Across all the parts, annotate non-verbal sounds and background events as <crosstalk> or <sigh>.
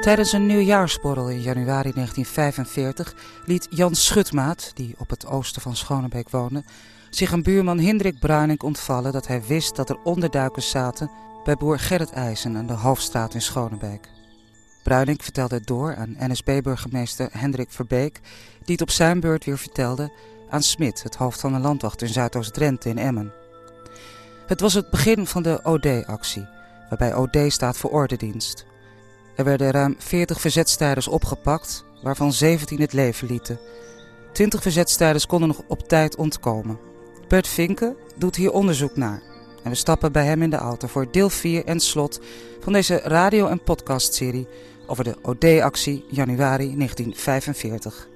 Tijdens een nieuwjaarsborrel in januari 1945 liet Jan Schutmaat, die op het oosten van Schonebeek woonde, zich aan buurman Hendrik Bruining ontvallen dat hij wist dat er onderduikers zaten bij boer Gerrit IJzen aan de Hoofdstraat in Schonebeek. Bruining vertelde het door aan NSB-burgemeester Hendrik Verbeek, die het op zijn beurt weer vertelde aan Smit, het hoofd van de landwacht in Zuidoost-Drenthe in Emmen. Het was het begin van de OD-actie, waarbij OD staat voor ordendienst. Er werden ruim 40 verzetstijders opgepakt, waarvan 17 het leven lieten. 20 verzetstijders konden nog op tijd ontkomen. Bert Vinken doet hier onderzoek naar. En we stappen bij hem in de auto voor deel 4 en slot van deze radio- en podcastserie over de OD-actie januari 1945.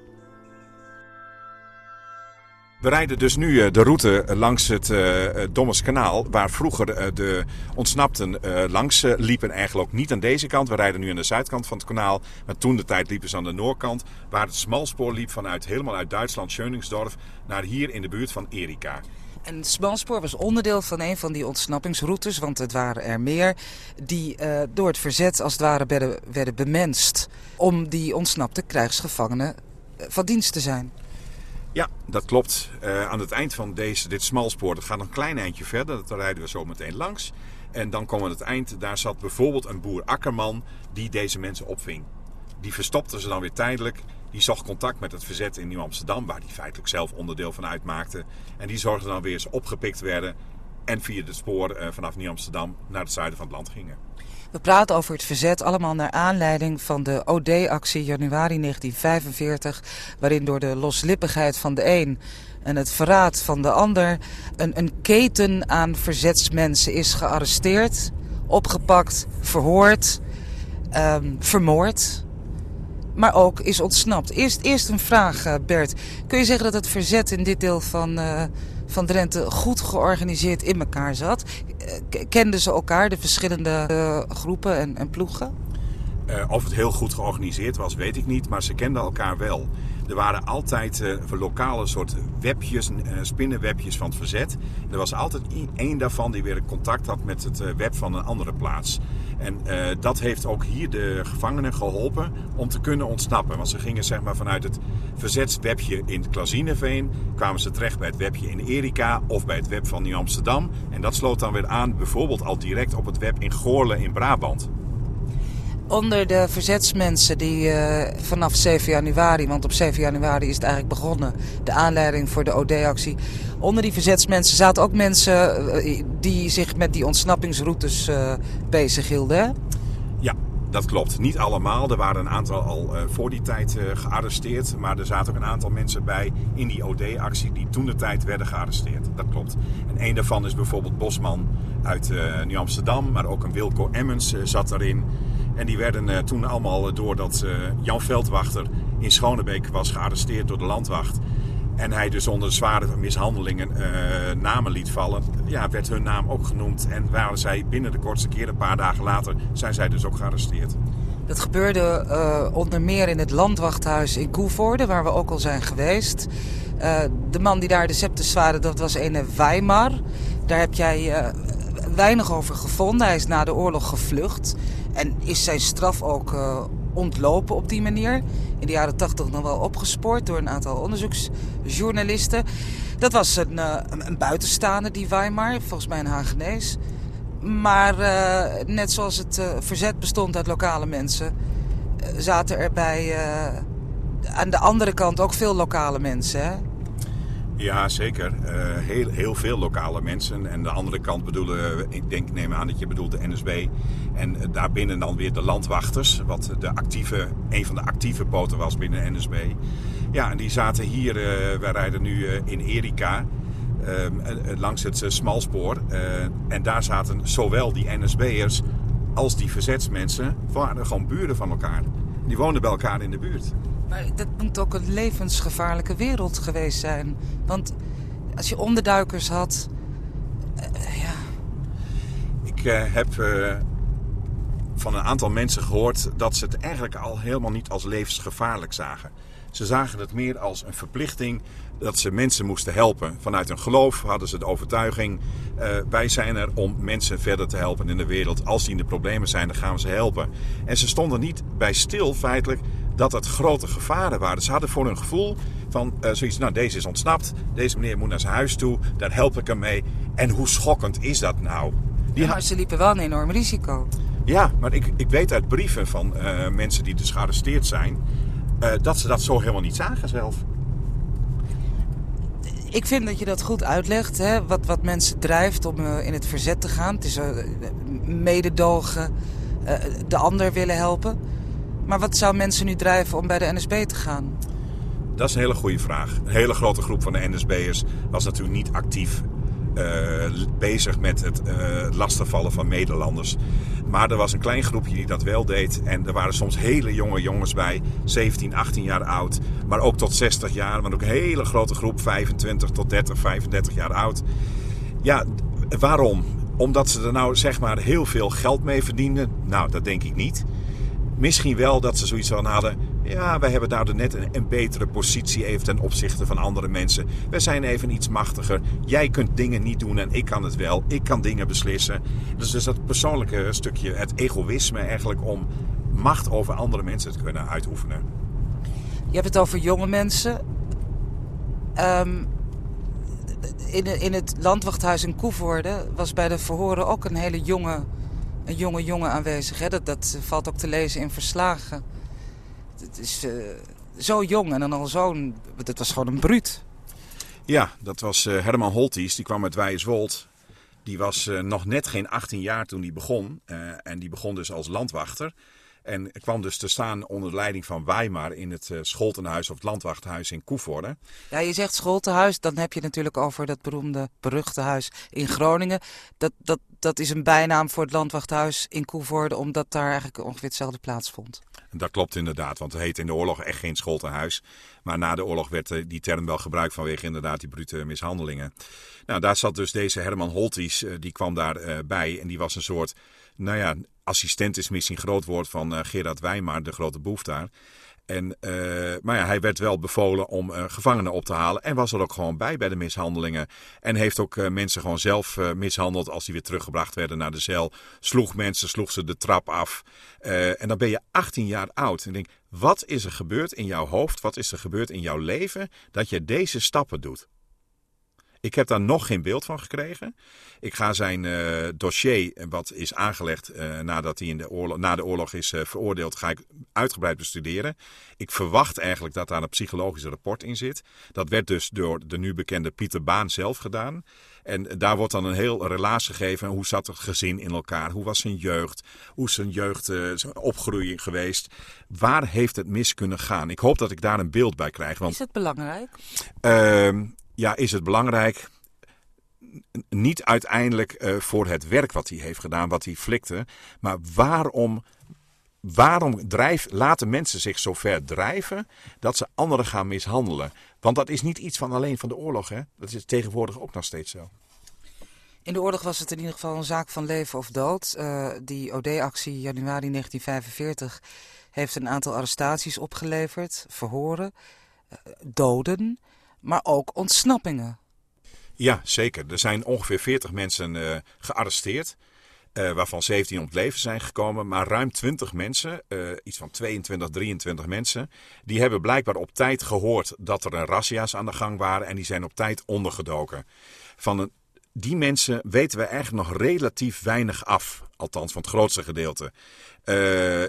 We rijden dus nu eh, de route langs het uh, Dommerskanaal, waar vroeger de ontsnapten langs liepen. Eigenlijk ook niet aan deze kant. We rijden nu aan de zuidkant van het kanaal. Maar toen de tijd liepen ze aan de noordkant, waar het smalspoor liep vanuit helemaal uit Duitsland, Schöningsdorf, naar hier in de buurt van Erika. En het smalspoor was onderdeel van een van die ontsnappingsroutes, want het waren er meer, die door het verzet als het ware werden, werden bemenst om die ontsnapte krijgsgevangenen van dienst te zijn. Ja, dat klopt. Uh, aan het eind van deze, dit smalspoor, dat gaat een klein eindje verder, daar rijden we zo meteen langs. En dan komen we aan het eind, daar zat bijvoorbeeld een boer Akkerman die deze mensen opving. Die verstopte ze dan weer tijdelijk. Die zocht contact met het verzet in Nieuw-Amsterdam, waar die feitelijk zelf onderdeel van uitmaakte. En die zorgde dan weer eens opgepikt werden en via het spoor uh, vanaf Nieuw-Amsterdam naar het zuiden van het land gingen. We praten over het verzet allemaal naar aanleiding van de OD-actie januari 1945, waarin door de loslippigheid van de een en het verraad van de ander een, een keten aan verzetsmensen is gearresteerd, opgepakt, verhoord, um, vermoord maar ook is ontsnapt. Eerst, eerst een vraag, uh, Bert. Kun je zeggen dat het verzet in dit deel van, uh, van Drenthe goed georganiseerd in elkaar zat? Uh, kenden ze elkaar, de verschillende groepen en, en ploegen? of het heel goed georganiseerd was, weet ik niet, maar ze kenden elkaar wel. Er waren altijd uh, lokale soort webjes, uh, spinnenwebjes van het verzet. Er was altijd één daarvan die weer contact had met het web van een andere plaats. En dat heeft ook hier de gevangenen geholpen om te kunnen ontsnappen. Want ze gingen zeg maar vanuit het verzetswebje in Klazineveen... kwamen ze terecht bij het webje in Erika of bij het web van Nieuw-Amsterdam. En dat sloot dan weer aan bijvoorbeeld al direct op het web in Goorle in Brabant onder de verzetsmensen die uh, vanaf 7 januari, want op 7 januari is het eigenlijk begonnen, de aanleiding voor de OD-actie. Onder die verzetsmensen zaten ook mensen uh, die zich met die ontsnappingsroutes uh, bezig hielden. Ja, dat klopt. Niet allemaal. Er waren een aantal al voor die tijd gearresteerd. Maar er zaten ook een aantal mensen bij in die OD-actie die toen de tijd werden gearresteerd. Dat klopt. En een daarvan is bijvoorbeeld Bosman uit Nieuw-Amsterdam. Maar ook een Wilco Emmens zat erin. En die werden uh, toen allemaal doordat uh, Jan Veldwachter in Schonebeek was gearresteerd door de landwacht. En hij dus onder zware mishandelingen uh, namen liet vallen. Ja, werd hun naam ook genoemd. En waren zij binnen de kortste keer, een paar dagen later, zijn zij dus ook gearresteerd. Dat gebeurde onder meer in het landwachthuis in Koevoorde, waar we ook al zijn geweest. De man die daar de septus waren, dat was een Weimar. Daar heb jij weinig over gevonden. Hij is na de oorlog gevlucht. En is zijn straf ook uh, ontlopen op die manier. In de jaren tachtig nog wel opgespoord door een aantal onderzoeksjournalisten. Dat was een, uh, een buitenstaander, die Weimar, volgens mij een Hagenees. Maar uh, net zoals het verzet bestond uit lokale mensen, zaten er bij aan de andere kant ook veel lokale mensen. Hè? Ja, zeker. Uh, heel, heel veel lokale mensen. En de andere kant bedoelen, ik denk, neem aan dat je bedoelt de NSB. En daarbinnen dan weer de landwachters, wat de actieve, een van de actieve poten was binnen NSB. Ja, en die zaten hier, uh, wij rijden nu uh, in Erika, langs het smalspoor. en daar zaten zowel die NSB'ers als die verzetsmensen, waren gewoon buren van elkaar. Die woonden bij elkaar in de buurt. Maar dat moet ook een levensgevaarlijke wereld geweest zijn. Want als je onderduikers had. Uh, ja. Ik uh, heb uh, van een aantal mensen gehoord dat ze het eigenlijk al helemaal niet als levensgevaarlijk zagen. Ze zagen het meer als een verplichting dat ze mensen moesten helpen. Vanuit hun geloof hadden ze de overtuiging: wij zijn er om mensen verder te helpen in de wereld. Als die in de problemen zijn, dan gaan we ze helpen. En ze stonden niet bij stil feitelijk dat het grote gevaren waren. Ze hadden voor hun gevoel van uh, zoiets, nou deze is ontsnapt, deze meneer moet naar zijn huis toe, daar help ik hem mee. En hoe schokkend is dat nou? Die maar ze liepen wel een enorm risico. Ja, maar ik, ik weet uit brieven van uh, mensen die dus gearresteerd zijn, uh, dat ze dat zo helemaal niet zagen zelf. Ik vind dat je dat goed uitlegt, hè? Wat, wat mensen drijft om in het verzet te gaan. Het is mededogen, de ander willen helpen. Maar wat zou mensen nu drijven om bij de NSB te gaan? Dat is een hele goede vraag. Een hele grote groep van de NSB'ers was natuurlijk niet actief uh, bezig met het uh, van Nederlanders. Maar er was een klein groepje die dat wel deed. En er waren soms hele jonge jongens bij, 17, 18 jaar oud. Maar ook tot 60 jaar. Maar ook een hele grote groep, 25 tot 30, 35 jaar oud. Ja, waarom? Omdat ze er nou zeg maar heel veel geld mee verdienden? Nou, dat denk ik niet. Misschien wel dat ze zoiets van hadden. Ja, wij hebben daar net een, betere positie even ten opzichte van andere mensen. We zijn even iets machtiger. Jij kunt dingen niet doen en ik kan het wel. Ik kan dingen beslissen. Dus, dus dat persoonlijke stukje, het egoïsme eigenlijk om macht over andere mensen te kunnen uitoefenen. Je hebt het over jonge mensen. Um, in, in het landwachthuis in Koevoorde was bij de verhoren ook een hele jonge een jonge jongen aanwezig. Hè? Dat, dat valt ook te lezen in verslagen. Het is uh, zo jong en dan al zo'n... Het was gewoon een bruut. Ja, dat was uh, Herman Holties. Die kwam uit Wijswold. Die was uh, nog net geen 18 jaar toen hij begon. en die begon dus als landwachter. En kwam dus te staan onder de leiding van Weimar in het uh, Scholtenhuis of het Landwachthuis in Koevoorde. Ja, je zegt Scholtenhuis, dan heb je natuurlijk over dat beroemde, beruchte huis in Groningen. Dat, dat, dat is een bijnaam voor het Landwachthuis in Koevoorde, omdat daar eigenlijk ongeveer hetzelfde plaatsvond. Dat klopt inderdaad, want het heette in de oorlog echt geen Scholtenhuis. Maar na de oorlog werd eh, die term wel gebruikt vanwege inderdaad die brute mishandelingen. Nou, daar zat dus deze Herman Holties, eh, die kwam daarbij bij en die was een soort nou ja, assistent is misschien groot woord van uh, Gerard Wijmaar, de grote boef daar. En, uh, maar ja, hij werd wel bevolen om uh, gevangenen op te halen. En was er ook gewoon bij bij de mishandelingen. En heeft ook mensen gewoon zelf mishandeld als die weer teruggebracht werden naar de cel. Sloeg mensen, sloeg ze de trap af. en dan ben je 18 jaar oud. En denk, wat is er gebeurd in jouw hoofd? Wat is er gebeurd in jouw leven dat je deze stappen doet? Ik heb daar nog geen beeld van gekregen. Ik ga zijn uh, dossier, wat is aangelegd uh, nadat hij in de oorlog, na de oorlog is uh, veroordeeld, ga ik uitgebreid bestuderen. Ik verwacht eigenlijk dat daar een psychologisch rapport in zit. Dat werd dus door de nu bekende Pieter Baan zelf gedaan. En daar wordt dan een heel relaas gegeven. Hoe zat het gezin in elkaar? Hoe was zijn jeugd? Hoe is zijn jeugd, zijn opgroeiing geweest? Waar heeft het mis kunnen gaan? Ik hoop dat ik daar een beeld bij krijg. Want, is het belangrijk? Ja, is het belangrijk? Niet uiteindelijk uh, voor het werk wat hij heeft gedaan, wat hij flikte. Maar waarom, waarom drijf, laten mensen zich zo ver drijven dat ze anderen gaan mishandelen? Want dat is niet iets van alleen van de oorlog. Hè? Dat is tegenwoordig ook nog steeds zo. In de oorlog was het in ieder geval een zaak van leven of dood. Uh, die OD-actie januari 1945 heeft een aantal arrestaties opgeleverd, verhoren, uh, doden maar ook ontsnappingen. Ja, zeker. Er zijn ongeveer 40 mensen uh, gearresteerd. Uh, waarvan 17 om het leven zijn gekomen. Maar ruim 20 mensen, uh, iets van 22, 23 mensen. die hebben blijkbaar op tijd gehoord dat er een razzia's aan de gang waren. en die zijn op tijd ondergedoken. Van die mensen weten we eigenlijk nog relatief weinig af. Althans, van het grootste gedeelte.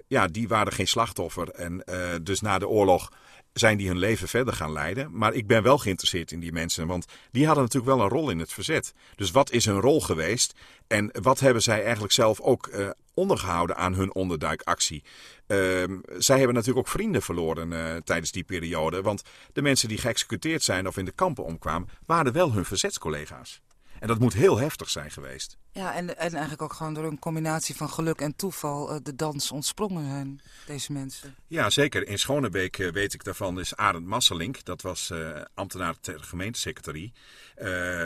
Ja, die waren geen slachtoffer. En dus na de oorlog zijn die hun leven verder gaan leiden. Maar ik ben wel geïnteresseerd in die mensen, want die hadden natuurlijk wel een rol in het verzet. Dus wat is hun rol geweest en wat hebben zij eigenlijk zelf ook uh, ondergehouden aan hun onderduikactie? Uh, zij hebben natuurlijk ook vrienden verloren uh, tijdens die periode, want de mensen die geëxecuteerd zijn of in de kampen omkwamen, waren wel hun verzetscollega's. En dat moet heel heftig zijn geweest. Ja, en, en eigenlijk ook gewoon door een combinatie van geluk en toeval uh, de dans ontsprongen zijn, deze mensen. Ja, zeker. In Schonebeek uh, weet ik daarvan is Arend Masselink. Dat was uh, ambtenaar ter gemeentesecretarie.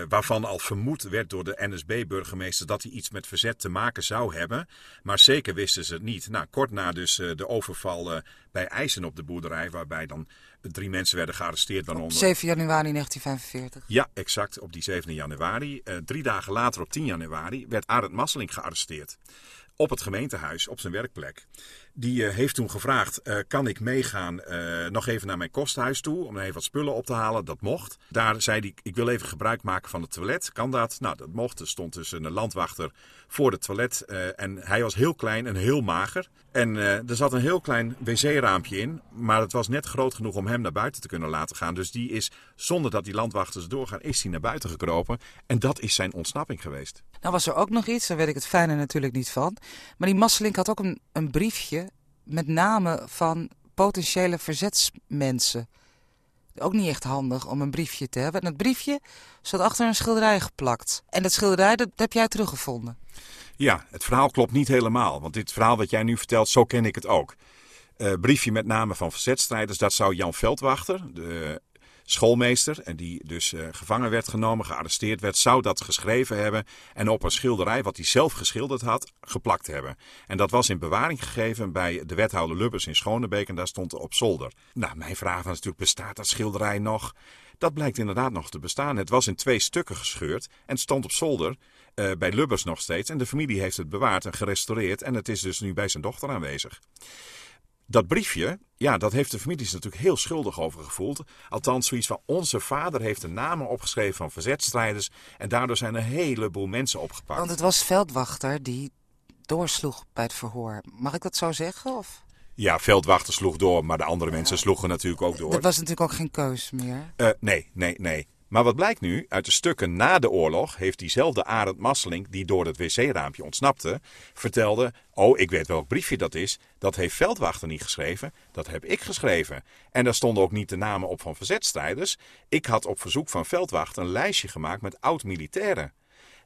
waarvan al vermoed werd door de NSB-burgemeester dat hij iets met verzet te maken zou hebben. Maar zeker wisten ze het niet. Nou, kort na dus de overval bij IJssen op de boerderij, waarbij dan Drie mensen werden gearresteerd. Waaronder... 7 januari 1945. Ja, exact. Op die 7 januari. Uh, drie dagen later, op 10 januari, werd Arend Masseling gearresteerd. Op het gemeentehuis, op zijn werkplek. Die uh, heeft toen gevraagd: uh, kan ik meegaan uh, nog even naar mijn kosthuis toe om even wat spullen op te halen? Dat mocht. Daar zei hij: ik wil even gebruik maken van het toilet. Kan dat? Nou, dat mocht. Er stond dus een landwachter voor het toilet en hij was heel klein en heel mager. En er zat een heel klein wc-raampje in, maar het was net groot genoeg om hem naar buiten te kunnen laten gaan. Dus die is, zonder dat die landwachters doorgaan, is hij naar buiten gekropen. En dat is zijn ontsnapping geweest. Nou was er ook nog iets, daar weet ik het fijne natuurlijk niet van. Maar die Masselink had ook een, een briefje met name van potentiële verzetsmensen. Ook niet echt handig om een briefje te hebben. En dat briefje zat achter een schilderij geplakt. En dat schilderij, dat heb jij teruggevonden. Ja, het verhaal klopt niet helemaal. Want dit verhaal wat jij nu vertelt, zo ken ik het ook. Uh, briefje met name van verzetstrijders, dat zou Jan Veldwachter, de schoolmeester, en die dus uh, gevangen werd genomen, gearresteerd werd, zou dat geschreven hebben en op een schilderij, wat hij zelf geschilderd had, geplakt hebben. En dat was in bewaring gegeven bij de wethouder Lubbers in Schonebeek en daar stond op zolder. Nou, mijn vraag was natuurlijk, bestaat dat schilderij nog? Dat blijkt inderdaad nog te bestaan. Het was in twee stukken gescheurd en stond op zolder uh, bij Lubbers nog steeds. En de familie heeft het bewaard en gerestaureerd en het is dus nu bij zijn dochter aanwezig. Dat briefje, ja, dat heeft de familie zich natuurlijk heel schuldig over gevoeld. Althans, zoiets van onze vader heeft de namen opgeschreven van verzetstrijders. En daardoor zijn een heleboel mensen opgepakt. Want het was Veldwachter die doorsloeg bij het verhoor. Mag ik dat zo zeggen? Of? Ja, Veldwachter sloeg door, maar de andere mensen sloegen natuurlijk ook door. Dat was natuurlijk ook geen keus meer. Uh, nee, nee, nee. Maar wat blijkt nu? Uit de stukken na de oorlog heeft diezelfde Arend Masseling, die door het wc-raampje ontsnapte, vertelde: Oh, ik weet welk briefje dat is. Dat heeft Veldwachter niet geschreven, dat heb ik geschreven. En daar stonden ook niet de namen op van verzetstrijders. Ik had op verzoek van Veldwachter een lijstje gemaakt met oud-militairen.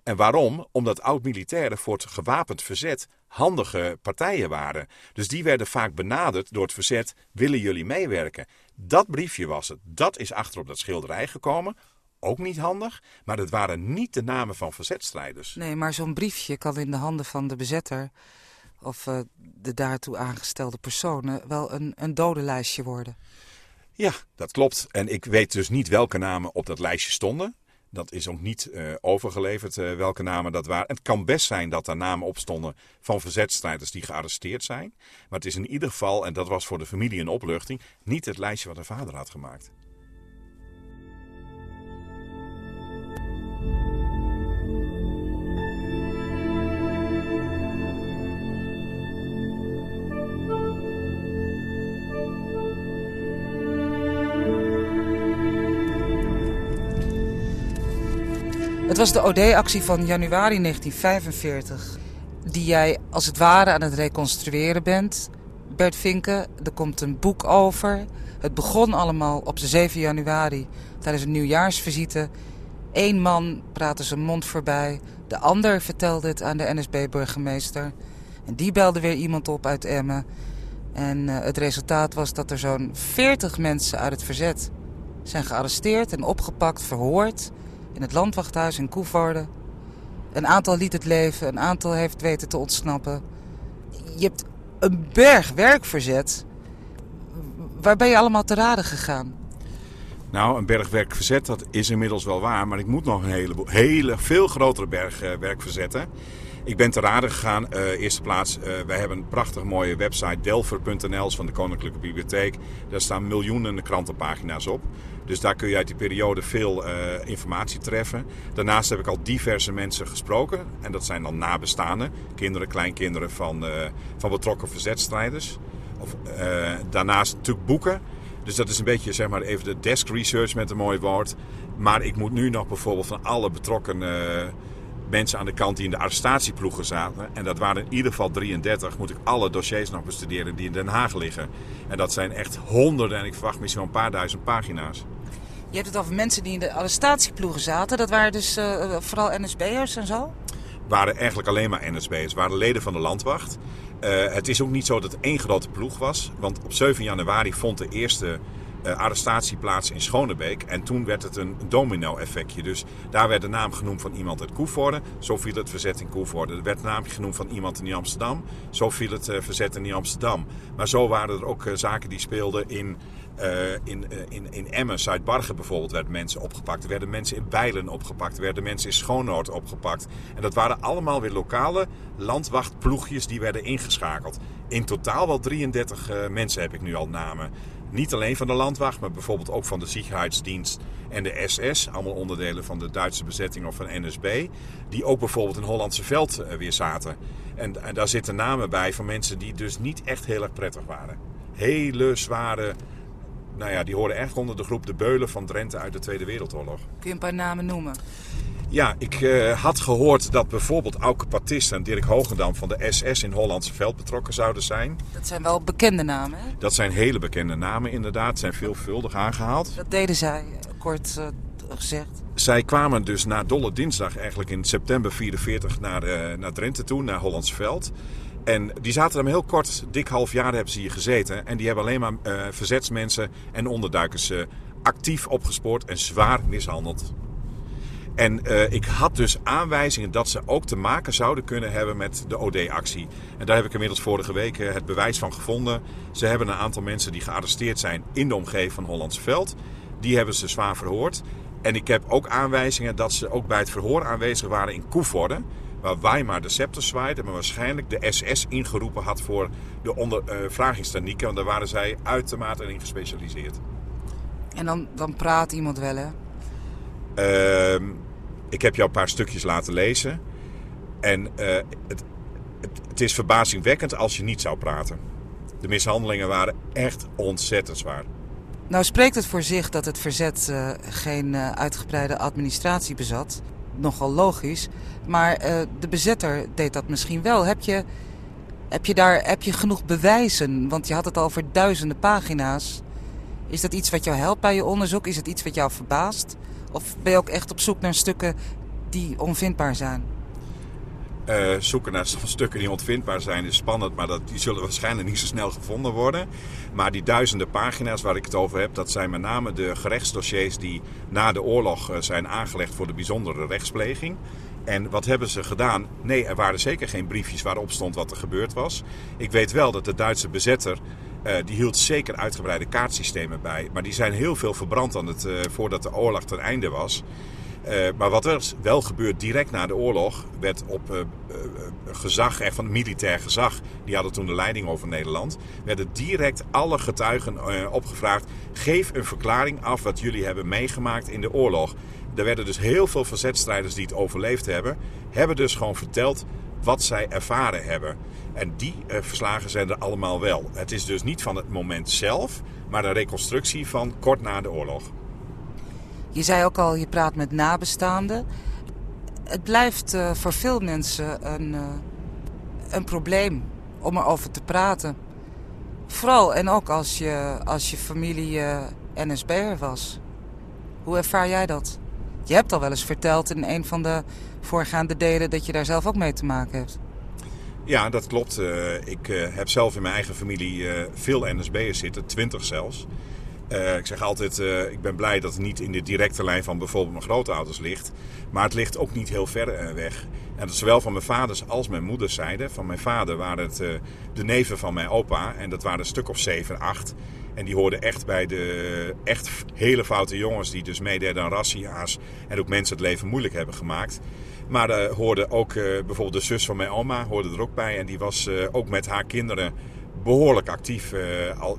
En waarom? Omdat oud-militairen voor het gewapend verzet handige partijen waren. Dus die werden vaak benaderd door het verzet: willen jullie meewerken? Dat briefje was het. Dat is achter op dat schilderij gekomen ook niet handig, maar het waren niet de namen van verzetstrijders. Nee, maar zo'n briefje kan in de handen van de bezetter of uh, de daartoe aangestelde personen wel een, een dodenlijstje worden. Ja, dat klopt. En ik weet dus niet welke namen op dat lijstje stonden. Dat is ook niet uh, overgeleverd uh, welke namen dat waren. Het kan best zijn dat er namen op stonden van verzetstrijders die gearresteerd zijn. Maar het is in ieder geval, en dat was voor de familie een opluchting, niet het lijstje wat de vader had gemaakt. Het was de OD-actie van januari 1945, die jij als het ware aan het reconstrueren bent. Bert Vinken, er komt een boek over. Het begon allemaal op de 7 januari tijdens een nieuwjaarsvisite. Eén man praatte zijn mond voorbij, de ander vertelde het aan de NSB-burgemeester. En die belde weer iemand op uit Emmen. En uh, het resultaat was dat er zo'n 40 mensen uit het verzet zijn gearresteerd en opgepakt, verhoord in het landwachthuis in Koevoorde. Een aantal liet het leven, een aantal heeft weten te ontsnappen. Je hebt een berg werk verzet. Waar ben je allemaal te raden gegaan? Nou, een berg werk verzet, dat is inmiddels wel waar. Maar ik moet nog een heleboel, hele, veel grotere berg uh, werk verzetten. Ik ben te raden gegaan. Uh, eerste plaats, uh, wij hebben een prachtig mooie website, delver.nl van de Koninklijke Bibliotheek. Daar staan miljoenen krantenpagina's op. Dus daar kun je uit die periode veel uh, informatie treffen. Daarnaast heb ik al diverse mensen gesproken. En dat zijn dan nabestaanden, kinderen, kleinkinderen van, van betrokken verzetstrijders. Of, daarnaast natuurlijk boeken. Dus dat is een beetje zeg maar even de desk research met een mooi woord. Maar ik moet nu nog bijvoorbeeld van alle betrokken mensen aan de kant die in de arrestatieploegen zaten. En dat waren in ieder geval 33. Moet ik alle dossiers nog bestuderen die in Den Haag liggen. En dat zijn echt honderden en ik verwacht misschien wel een paar duizend pagina's. Je hebt het over mensen die in de arrestatieploegen zaten. Dat waren dus uh, vooral NSB'ers en zo? waren eigenlijk alleen maar NSB'ers. Het waren leden van de landwacht. Uh, het is ook niet zo dat het één grote ploeg was. Want op 7 januari vond de eerste uh, arrestatieplaats in Schonebeek. En toen werd het een domino-effectje. Dus daar werd de naam genoemd van iemand uit Koevoorde. Zo viel het verzet in Koevoorde. Er werd de naam genoemd van iemand in Amsterdam. Zo viel het uh, verzet in Amsterdam. Maar zo waren er ook uh, zaken die speelden in, in, in, in Emmen, Zuidbargen bijvoorbeeld, werden mensen opgepakt. Er werden mensen in Bijlen opgepakt. Er werden mensen in Schoonoord opgepakt. En dat waren allemaal weer lokale landwachtploegjes die werden ingeschakeld. In totaal wel 33 mensen heb ik nu al namen. Niet alleen van de landwacht, maar bijvoorbeeld ook van de Sicherheidsdienst en de SS. Allemaal onderdelen van de Duitse bezetting of van NSB. Die ook bijvoorbeeld in Hollandse Veld eh, weer zaten. En, en daar zitten namen bij van mensen die dus niet echt heel erg prettig waren. Hele zware nou ja, die horen echt onder de groep de Beulen van Drenthe uit de Tweede Wereldoorlog. Kun je een paar namen noemen? Ja, ik uh, had gehoord dat bijvoorbeeld Auke Patist en Dirk Hogendam van de SS in Hollandse Veld betrokken zouden zijn. Dat zijn wel bekende namen, hè? Dat zijn hele bekende namen inderdaad, zijn veelvuldig aangehaald. Dat deden zij, eh, kort uh, gezegd. Zij kwamen dus na Dolle Dinsdag eigenlijk in september 44 naar, uh, naar Drenthe toe, naar Hollandse Veld. En die zaten er heel kort, dik half jaar hebben ze hier gezeten. En die hebben alleen maar verzetsmensen en onderduikers actief opgespoord en zwaar mishandeld. En uh, ik had dus aanwijzingen dat ze ook te maken zouden kunnen hebben met de OD-actie. En daar heb ik inmiddels vorige week het bewijs van gevonden. Ze hebben een aantal mensen die gearresteerd zijn in de omgeving van Hollandse Veld. Die hebben ze zwaar verhoord. En ik heb ook aanwijzingen dat ze ook bij het verhoor aanwezig waren in Koevoorde waar Weimar de scepter zwaaide, maar waarschijnlijk de SS ingeroepen had voor de ondervragingstechnieken, uh, want daar waren zij uitermate in gespecialiseerd. En dan, dan praat iemand wel, hè? Uh, ik heb jou een paar stukjes laten lezen. En uh, het, het, is verbazingwekkend als je niet zou praten. De mishandelingen waren echt ontzettend zwaar. Nou spreekt het voor zich dat het verzet uh, geen uh, uitgebreide administratie bezat. Nogal logisch. Maar de bezetter deed dat misschien wel. Heb je, heb, je daar, heb je genoeg bewijzen? Want je had het al over duizenden pagina's. Is dat iets wat jou helpt bij je onderzoek? Is het iets wat jou verbaast? Of ben je ook echt op zoek naar stukken die onvindbaar zijn? Uh, zoeken naar <laughs> stukken die onvindbaar zijn is spannend, maar dat, die zullen waarschijnlijk niet zo snel gevonden worden. Maar die duizenden pagina's waar ik het over heb, dat zijn met name de gerechtsdossiers die na de oorlog uh, zijn aangelegd voor de bijzondere rechtspleging. En wat hebben ze gedaan? Nee, er waren zeker geen briefjes waarop stond wat er gebeurd was. Ik weet wel dat de Duitse bezetter, uh, die hield zeker uitgebreide kaartsystemen bij. Maar die zijn heel veel verbrand aan het, uh, voordat de oorlog ten einde was. Uh, maar wat er wel gebeurt direct na de oorlog, werd op gezag, echt van militair gezag, die hadden toen de leiding over Nederland, werden direct alle getuigen opgevraagd: geef een verklaring af wat jullie hebben meegemaakt in de oorlog. Er werden dus heel veel verzetstrijders die het overleefd hebben, hebben dus gewoon verteld wat zij ervaren hebben. En die verslagen zijn er allemaal wel. Het is dus niet van het moment zelf, maar een reconstructie van kort na de oorlog. Je zei ook al, je praat met nabestaanden. Het blijft uh, voor veel mensen een, uh, een probleem om erover te praten. Vooral en ook als je, als je familie NSB'er was. Hoe ervaar jij dat? Je hebt al wel eens verteld in een van de voorgaande delen dat je daar zelf ook mee te maken hebt. Ja, dat klopt. ik heb zelf in mijn eigen familie veel NSB'ers zitten, twintig zelfs. Ik zeg altijd, ik ben blij dat het niet in de directe lijn van bijvoorbeeld mijn grootouders ligt. Maar het ligt ook niet heel ver weg. En dat zowel van mijn vaders als mijn moeders zijde. Van mijn vader waren het de neven van mijn opa. En dat waren een stuk of 7, 8. En die hoorden echt bij de echt hele foute jongens die dus meededen aan razzia's. En ook mensen het leven moeilijk hebben gemaakt. Maar er hoorde ook bijvoorbeeld de zus van mijn oma hoorde er ook bij. En die was ook met haar kinderen behoorlijk actief uh,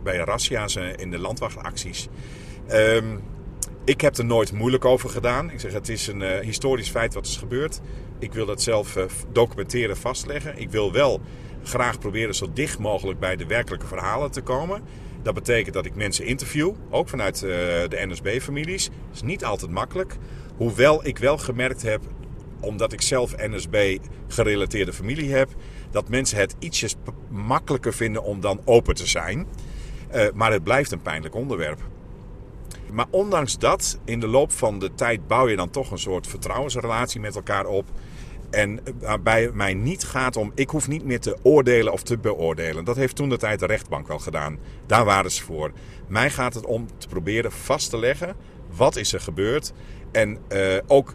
bij razzia's uh, in de landwachtacties. Um, ik heb er nooit moeilijk over gedaan. Ik zeg, het is een uh, historisch feit wat is gebeurd. Ik wil dat zelf documenteren, vastleggen. Ik wil wel graag proberen zo dicht mogelijk bij de werkelijke verhalen te komen. Dat betekent dat ik mensen interview, ook vanuit de NSB-families. Dat is niet altijd makkelijk. Hoewel ik wel gemerkt heb, omdat ik zelf NSB-gerelateerde familie heb, dat mensen het ietsjes makkelijker vinden om dan open te zijn. Uh, maar het blijft een pijnlijk onderwerp. Maar ondanks dat, in de loop van de tijd bouw je dan toch een soort vertrouwensrelatie met elkaar op. En waarbij het mij niet gaat om, ik hoef niet meer te oordelen of te beoordelen. Dat heeft toen de tijd de rechtbank wel gedaan. Daar waren ze voor. Mij gaat het om te proberen vast te leggen, wat is er gebeurd? En uh, ook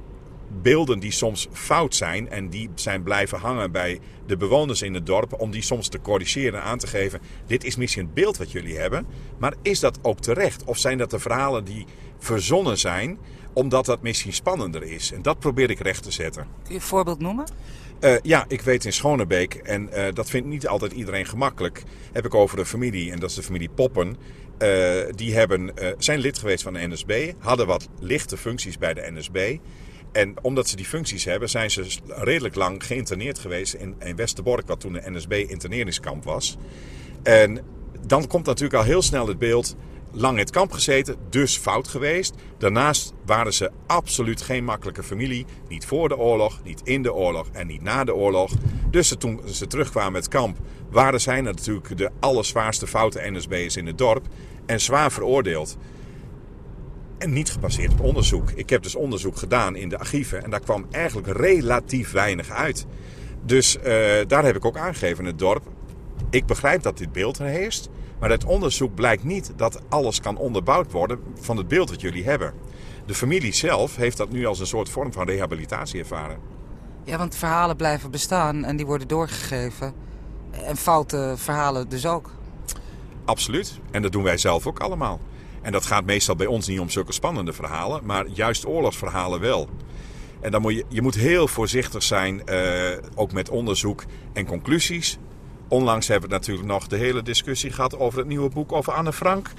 beelden die soms fout zijn en die zijn blijven hangen bij de bewoners in het dorp, om die soms te corrigeren en aan te geven: dit is misschien het beeld wat jullie hebben, maar is dat ook terecht? Of zijn dat de verhalen die verzonnen zijn, omdat dat misschien spannender is? En dat probeer ik recht te zetten. Kun je een voorbeeld noemen? Uh, ja, ik weet in Schonebeek, en uh, dat vindt niet altijd iedereen gemakkelijk, heb ik over een familie, en dat is de familie Poppen. Uh, die hebben, zijn lid geweest van de NSB, hadden wat lichte functies bij de NSB. En omdat ze die functies hebben, zijn ze redelijk lang geïnterneerd geweest in, Westerbork, wat toen de NSB-interneringskamp was. En dan komt natuurlijk al heel snel het beeld lang in het kamp gezeten, dus fout geweest. Daarnaast waren ze absoluut geen makkelijke familie. Niet voor de oorlog, niet in de oorlog en niet na de oorlog. Dus toen ze terugkwamen met kamp, waren zij natuurlijk de allerzwaarste foute NSB'ers in het dorp. En zwaar veroordeeld. En niet gebaseerd op onderzoek. Ik heb dus onderzoek gedaan in de archieven en daar kwam eigenlijk relatief weinig uit. Dus uh, daar heb ik ook aangegeven in het dorp. Ik begrijp dat dit beeld er heerst. Maar uit onderzoek blijkt niet dat alles kan onderbouwd worden van het beeld dat jullie hebben. De familie zelf heeft dat nu als een soort vorm van rehabilitatie ervaren. Ja, want verhalen blijven bestaan en die worden doorgegeven. En foute verhalen dus ook. Absoluut. En dat doen wij zelf ook allemaal. En dat gaat meestal bij ons niet om zulke spannende verhalen, maar juist oorlogsverhalen wel. En dan moet je, je moet heel voorzichtig zijn, uh, ook met onderzoek en conclusies. Onlangs hebben we natuurlijk nog de hele discussie gehad over het nieuwe boek over Anne Frank.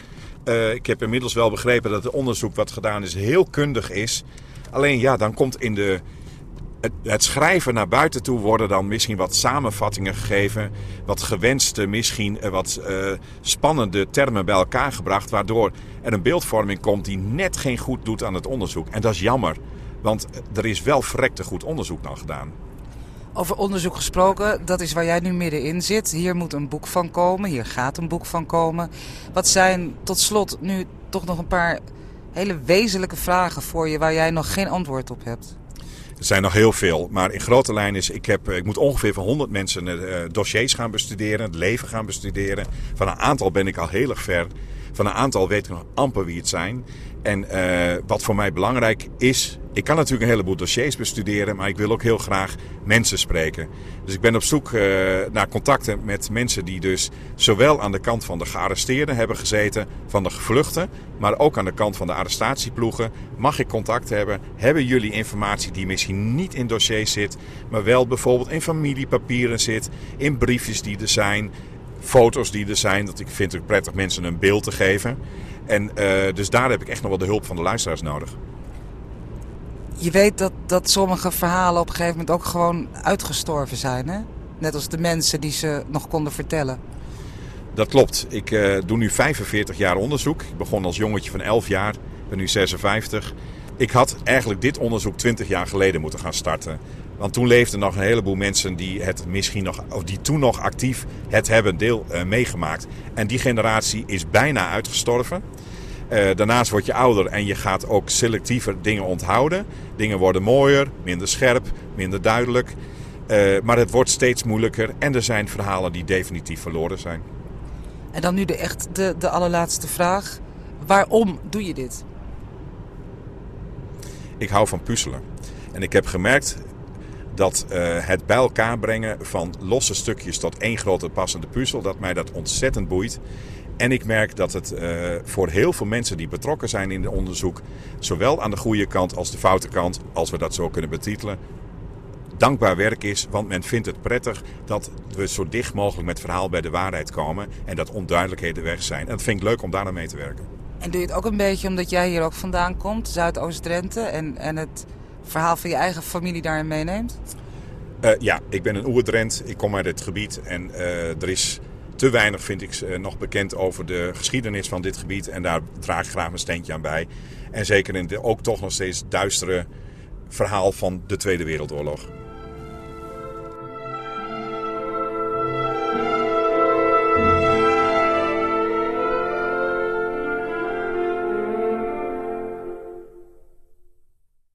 Uh, ik heb inmiddels wel begrepen dat het onderzoek wat gedaan is heel kundig is. Alleen ja, dan komt in de, het, schrijven naar buiten toe worden dan misschien wat samenvattingen gegeven. Wat gewenste, misschien uh, wat uh, spannende termen bij elkaar gebracht. Waardoor er een beeldvorming komt die net geen goed doet aan het onderzoek. En dat is jammer, want er is wel verrekte goed onderzoek dan gedaan. Over onderzoek gesproken, dat is waar jij nu middenin zit. Hier moet een boek van komen, hier gaat een boek van komen. Wat zijn tot slot nu toch nog een paar hele wezenlijke vragen voor je waar jij nog geen antwoord op hebt? Er zijn nog heel veel, maar in grote lijnen is, ik, heb, ik moet ongeveer van 100 mensen uh, dossiers gaan bestuderen, het leven gaan bestuderen. Van een aantal ben ik al heel erg ver. Van een aantal weet ik nog amper wie het zijn. En uh, wat voor mij belangrijk is, ik kan natuurlijk een heleboel dossiers bestuderen, maar ik wil ook heel graag mensen spreken. Dus ik ben op zoek uh, naar contacten met mensen die dus zowel aan de kant van de gearresteerden hebben gezeten, van de gevluchten, maar ook aan de kant van de arrestatieploegen. Mag ik contact hebben? Hebben jullie informatie die misschien niet in dossiers zit, maar wel bijvoorbeeld in familiepapieren zit, in briefjes die er zijn, foto's die er zijn? Dat ik vind het prettig mensen een beeld te geven. En uh, dus daar heb ik echt nog wel de hulp van de luisteraars nodig. Je weet dat, dat sommige verhalen op een gegeven moment ook gewoon uitgestorven zijn, hè? Net als de mensen die ze nog konden vertellen. Dat klopt. Ik uh, doe nu 45 jaar onderzoek. Ik begon als jongetje van 11 jaar, ben nu 56. Ik had eigenlijk dit onderzoek 20 jaar geleden moeten gaan starten. Want toen leefden nog een heleboel mensen die het misschien nog, of die toen nog actief het hebben deel uh, meegemaakt. En die generatie is bijna uitgestorven. Uh, daarnaast word je ouder en je gaat ook selectiever dingen onthouden. Dingen worden mooier, minder scherp, minder duidelijk. Uh, maar het wordt steeds moeilijker en er zijn verhalen die definitief verloren zijn. En dan nu de, echt de, de allerlaatste vraag. Waarom doe je dit? Ik hou van puzzelen. En ik heb gemerkt dat uh, het bij elkaar brengen van losse stukjes tot één grote passende puzzel, dat mij dat ontzettend boeit. En ik merk dat het uh, voor heel veel mensen die betrokken zijn in het onderzoek, zowel aan de goede kant als de foute kant, als we dat zo kunnen betitelen, dankbaar werk is. Want men vindt het prettig dat we zo dicht mogelijk met verhaal bij de waarheid komen en dat onduidelijkheden weg zijn. En dat vind ik leuk om daar aan mee te werken. En doe je het ook een beetje omdat jij hier ook vandaan komt, Zuidoost-Drenthe, en, en het verhaal van je eigen familie daarin meeneemt? Uh, ja, ik ben een Oerdrent. Ik kom uit het gebied en uh, er is te weinig, vind ik, uh, nog bekend over de geschiedenis van dit gebied. En daar draag ik graag mijn steentje aan bij. En zeker in de ook toch nog steeds duistere verhaal van de Tweede Wereldoorlog.